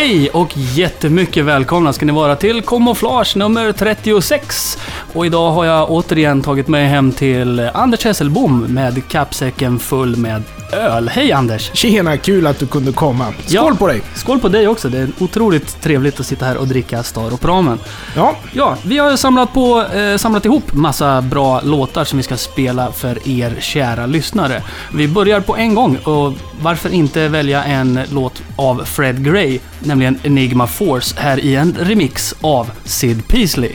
Hej och jättemycket välkomna ska ni vara till Kamouflage nummer 36. Och idag har jag återigen tagit mig hem till Anders Hesselbom med kappsäcken full med öl. Hej Anders! Tjena, kul att du kunde komma. Skål Ja. på dig! Skål på dig också. Det är otroligt trevligt att sitta här och dricka Staropramen. Ja, Ja, vi har samlat, på, eh, samlat ihop massa bra låtar som vi ska spela för er kära lyssnare. Vi börjar på en gång och varför inte välja en låt av Fred Gray, nämligen Enigma Force, här i en remix av Sid Peasley.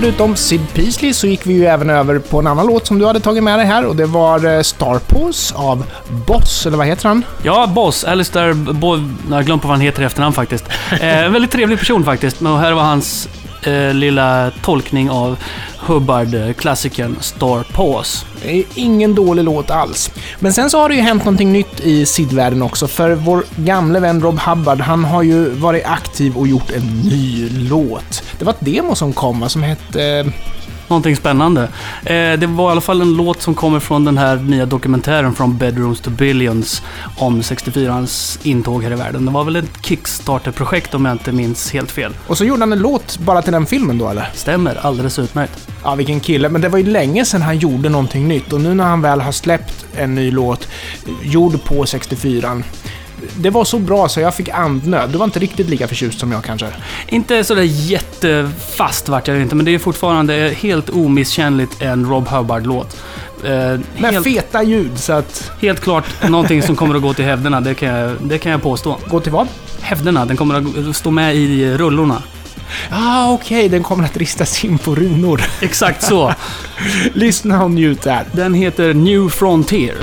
Förutom Sid Peasley så gick vi ju även över på en annan låt som du hade tagit med dig här och det var eh, Star av Boss, eller vad heter han? Ja, Boss. Alistair Bo... Jag har glömt på vad han heter i efternamn faktiskt. Eh, en väldigt trevlig person faktiskt. Men här var hans eh, lilla tolkning av Hubbard-klassikern eh, Star Paws. Det är ingen dålig låt alls. Men sen så har det ju hänt någonting nytt i sidvärlden också, för vår gamle vän Rob Hubbard, han har ju varit aktiv och gjort en ny låt. Det var ett demo som kom, som hette... Eh, Någonting spännande. Eh, det var i alla fall en låt som kommer från den här nya dokumentären från Bedrooms to Billions om 64ans intåg här i världen. Det var väl ett Kickstarter-projekt om jag inte minns helt fel. Och så gjorde han en låt bara till den filmen då, eller? Stämmer, alldeles utmärkt. Ja, vilken kille. Men det var ju länge sedan han gjorde någonting nytt och nu när han väl har släppt en ny låt, gjord på 64 det var så bra så jag fick andnöd. Du var inte riktigt lika förtjust som jag kanske. Inte sådär jättefast vart jag inte, men det är fortfarande helt omisskännligt en Rob Hubbard-låt. Eh, Med helt, feta ljud, så att... helt klart någonting som kommer att gå till hävderna, det kan jag, det kan jag påstå. Gå till vad? Hävderna, den kommer att stå med i rullorna. Ah, okej, den kommer att ristas in på runor. Exakt så. Lyssna och njut där. Den heter New Frontier.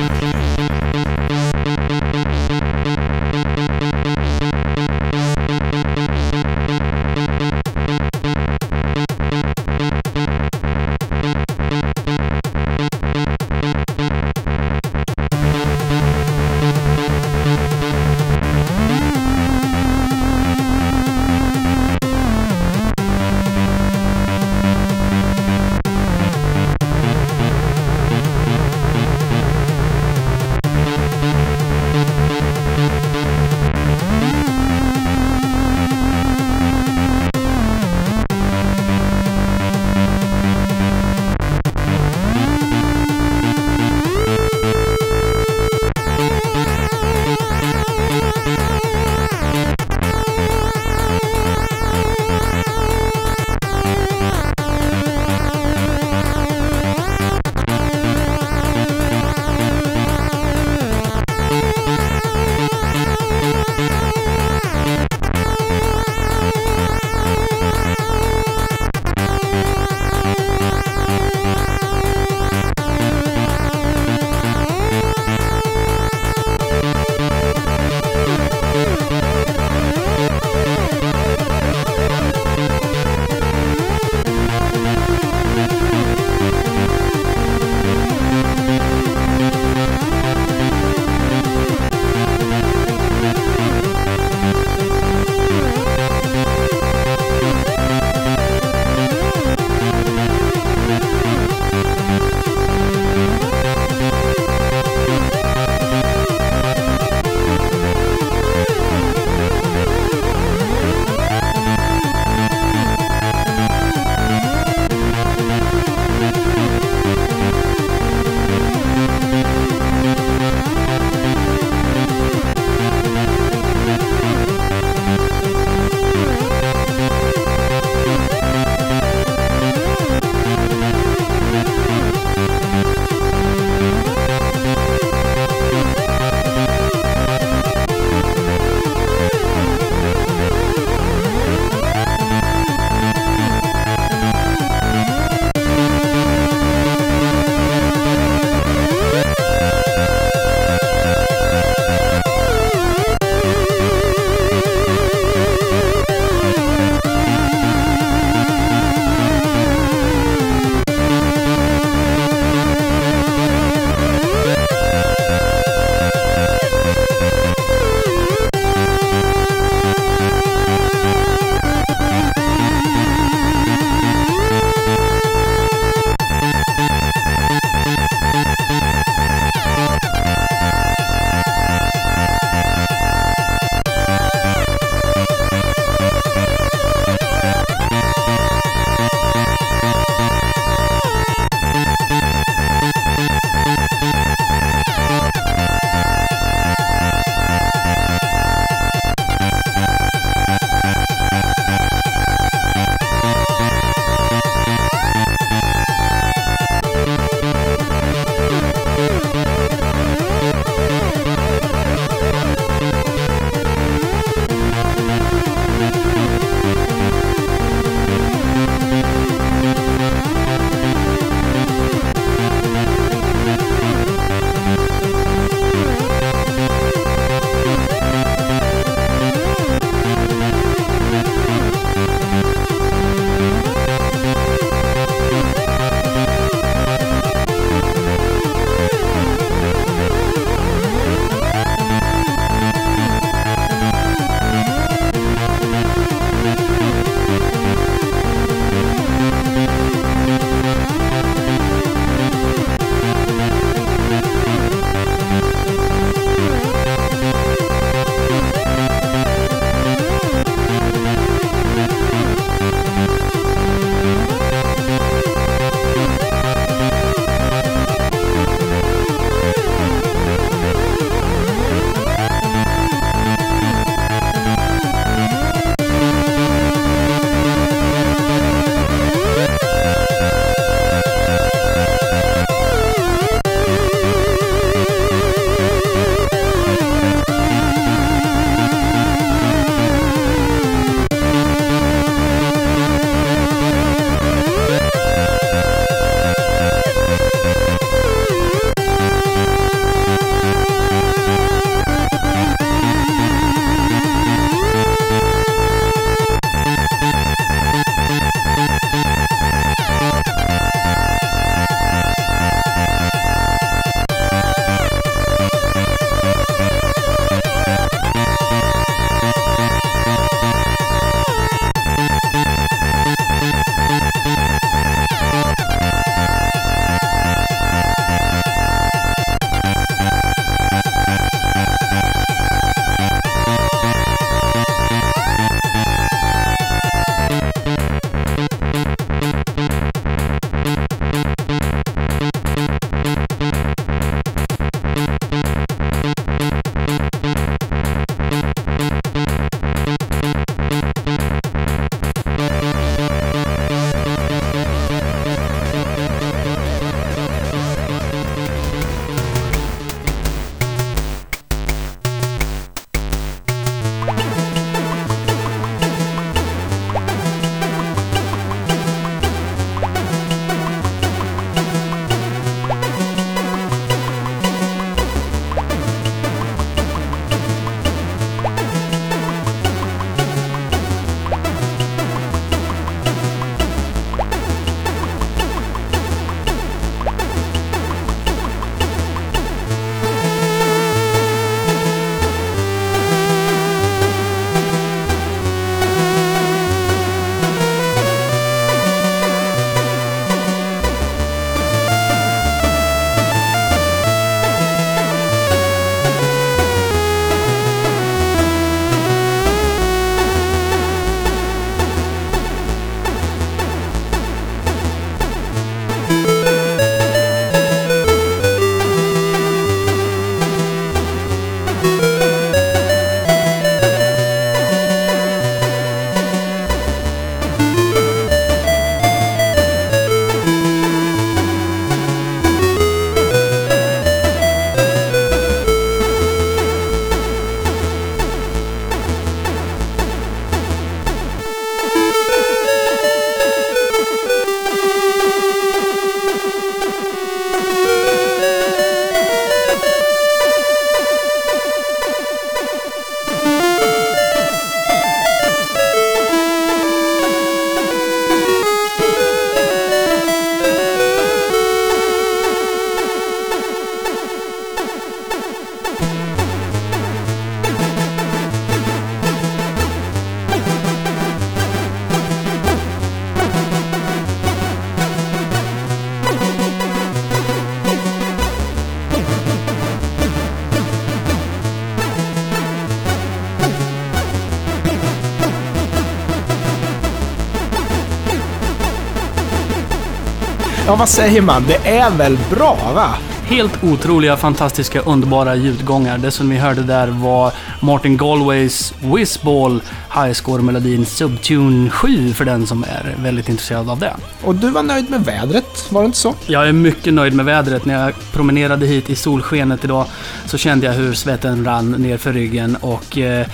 Ja, vad säger man? Det är väl bra, va? Helt otroliga, fantastiska, underbara ljudgångar. Det som vi hörde där var Martin Galways Whizball Highscore-melodin Subtune 7 för den som är väldigt intresserad av det. Och du var nöjd med vädret, var det inte så? Jag är mycket nöjd med vädret. När jag promenerade hit i solskenet idag så kände jag hur svetten rann ner för ryggen och eh,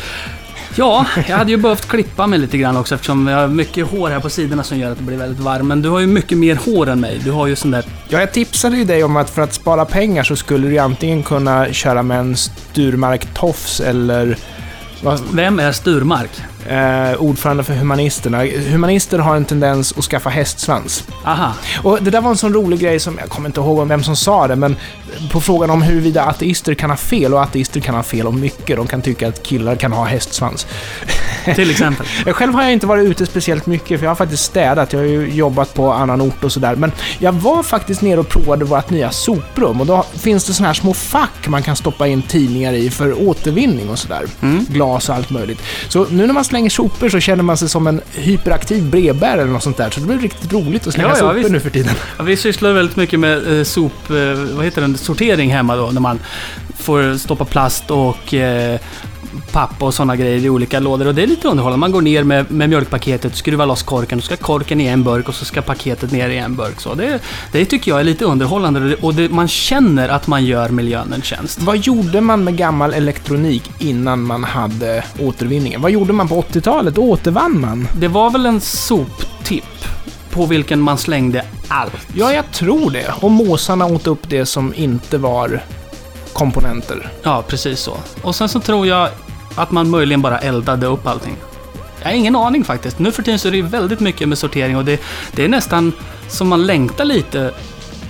Ja, jag hade ju behövt klippa mig lite grann också eftersom jag har mycket hår här på sidorna som gör att det blir väldigt varmt. Men du har ju mycket mer hår än mig. Du har ju sån där... Ja, jag tipsade ju dig om att för att spara pengar så skulle du antingen kunna köra med en Sturmark Tofs eller... Vad, Vem är Sturmark? Eh, ordförande för Humanisterna. Humanister har en tendens att skaffa hästsvans. Aha. Och det där var en sån rolig grej som, jag kommer inte ihåg om vem som sa det, men på frågan om huruvida ateister kan ha fel, och ateister kan ha fel om mycket. De kan tycka att killar kan ha hästsvans. Till exempel. Jag Själv har jag inte varit ute speciellt mycket, för jag har faktiskt städat. Jag har ju jobbat på annan ort och sådär. Men jag var faktiskt nere och provade vårt nya soprum och då finns det såna här små fack man kan stoppa in tidningar i för återvinning och sådär. Mm. Glas och allt möjligt. Så nu när man slänger sopor så känner man sig som en hyperaktiv brevbärare eller något sånt där. Så det blir riktigt roligt att slänga Ja, ja, sopor visst. nu för tiden. Ja, vi sysslar väldigt mycket med eh, sop... Eh, vad heter den? Sortering hemma då. När man får stoppa plast och eh, pappa och sådana grejer i olika lådor. Och det är lite underhållande. Man går ner med, med mjölkpaketet, skruvar loss korken, och ska korken i en burk och så ska paketet ner i en burk. Så det, det tycker jag är lite underhållande och det, man känner att man gör miljön en tjänst. Vad gjorde man med gammal elektronik innan man hade återvinningen? Vad gjorde man på 80-talet? Återvann man? Det var väl en soptipp på vilken man slängde allt. Ja, jag tror det. Och måsarna åt upp det som inte var komponenter. Ja, precis så. Och sen så tror jag att man möjligen bara eldade upp allting. Jag har ingen aning faktiskt. Nu för tiden så är det ju väldigt mycket med sortering och det, det är nästan som man längtar lite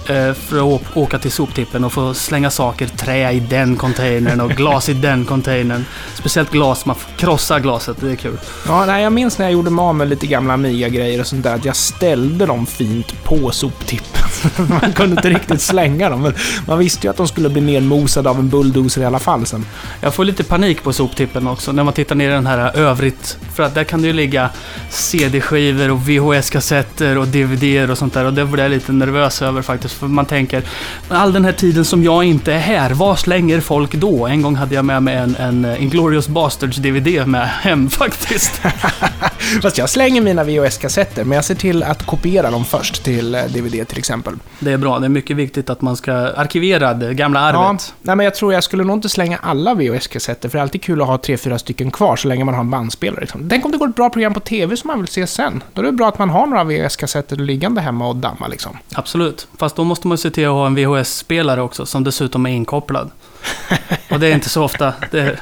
eh, för att åka till soptippen och få slänga saker, trä i den containern och glas i den containern. Speciellt glas, man får krossa glaset, det är kul. Ja, nej, jag minns när jag gjorde mig av med lite gamla Amiga-grejer och sånt där, att jag ställde dem fint på soptippen. man kunde inte riktigt slänga dem, men man visste ju att de skulle bli nermosade av en bulldozer i alla fall sen. Jag får lite panik på soptippen också när man tittar ner i den här övrigt. För att där kan det ju ligga CD-skivor och VHS-kassetter och DVDer och sånt där. Och det blir jag lite nervös över faktiskt. För man tänker, all den här tiden som jag inte är här, vad slänger folk då? En gång hade jag med mig en, en eh, Inglourious Basterds-DVD med hem faktiskt. Fast jag slänger mina VHS-kassetter, men jag ser till att kopiera dem först till eh, DVD till exempel. Det är bra, det är mycket viktigt att man ska arkivera det gamla Ja, arvet. nej, men jag tror jag skulle nog inte slänga alla VHS-kassetter, för det är alltid kul att ha tre, fyra stycken kvar så länge man har en bandspelare. Liksom. Tänk om det går ett bra program på TV som man vill se sen. Då är det bra att man har några VHS-kassetter liggande hemma och damma liksom. Absolut. Fast då måste man se till att ha en VHS-spelare också, som dessutom är inkopplad. Och det är inte så ofta. Det...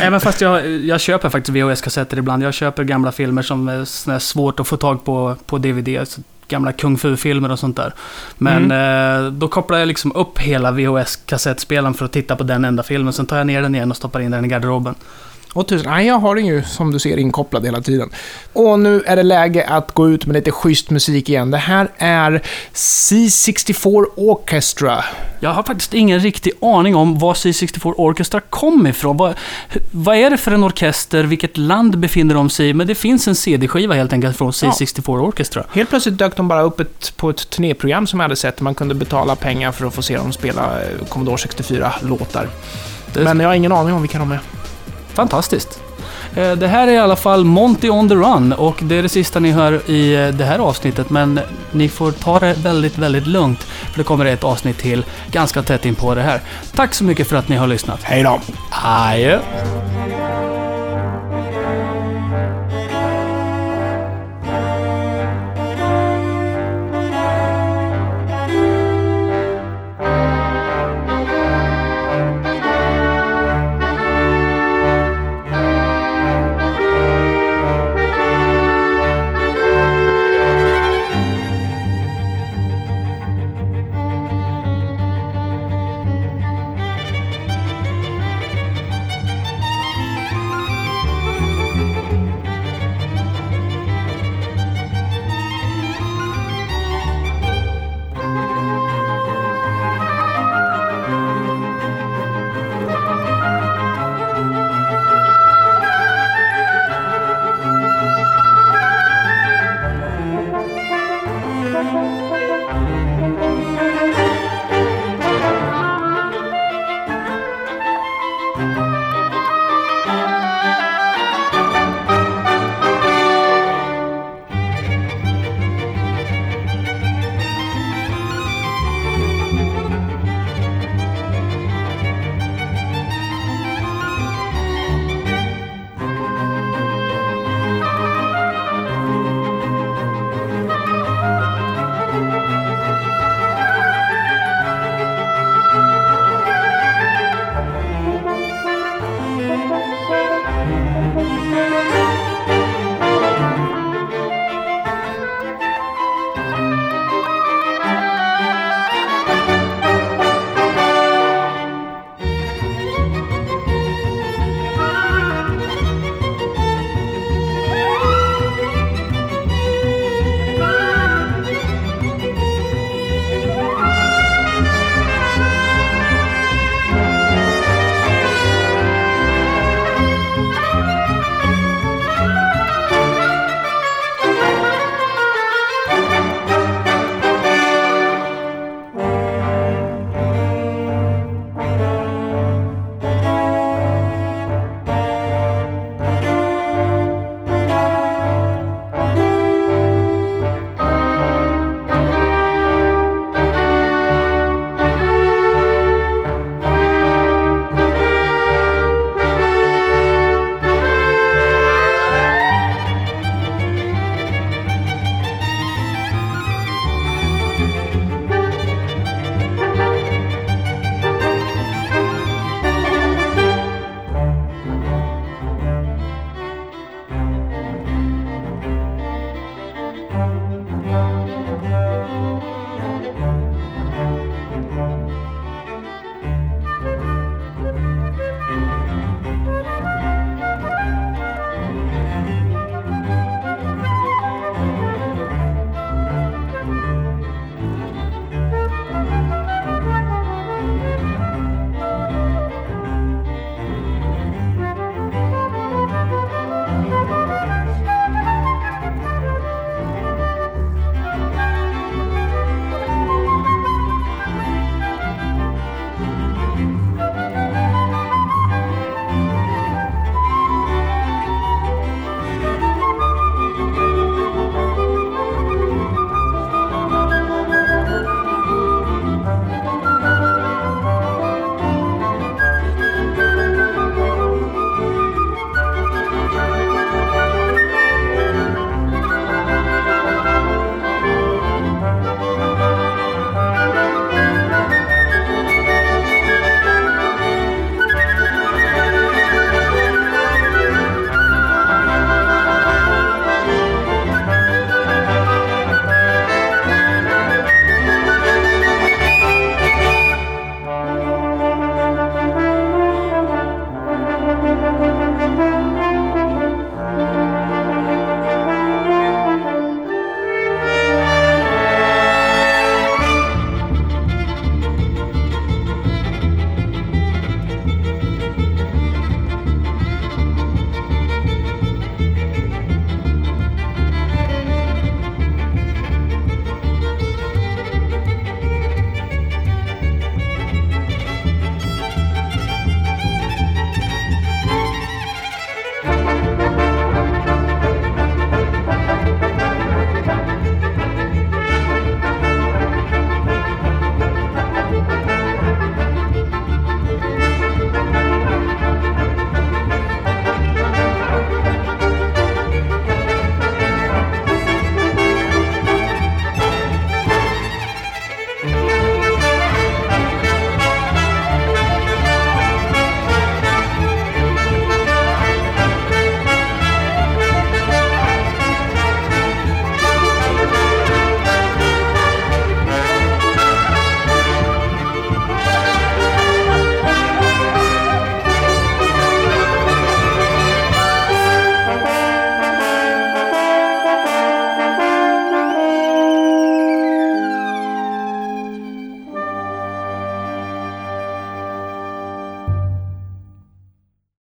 Även fast jag, jag köper faktiskt VHS-kassetter ibland. Jag köper gamla filmer som är svårt att få tag på på DVD. Gamla kung fu-filmer och sånt där. Men eh, då kopplar jag liksom upp hela VHS-kassettspelaren för att titta på den enda filmen. Sen tar jag ner den igen och stoppar in den i garderoben. Och tusen, nej, jag har den ju som du ser inkopplad hela tiden. Och nu är det läge att gå ut med lite schysst musik igen. Det här är C64 Orchestra. Jag har faktiskt ingen riktig aning om var C64 Orchestra kom ifrån. Vad, vad är det för en orkester? Vilket land befinner de sig i? Men det finns en CD-skiva helt enkelt från C64 Orchestra. Helt plötsligt dök de bara upp ett, på ett turnéprogram som jag hade sett. Man kunde betala pengar för att få se dem spela eh, Commodore 64-låtar. Det- Men jag har ingen aning om vilka de är. Fantastiskt. Eh, Det här är i alla fall Monty on the Run och det är det sista ni hör i eh, det här avsnittet. Men ni får ta det väldigt, väldigt lugnt. För det kommer ett avsnitt till ganska tätt in på det här. Tack så mycket för att ni har lyssnat. Hej då! Adjö!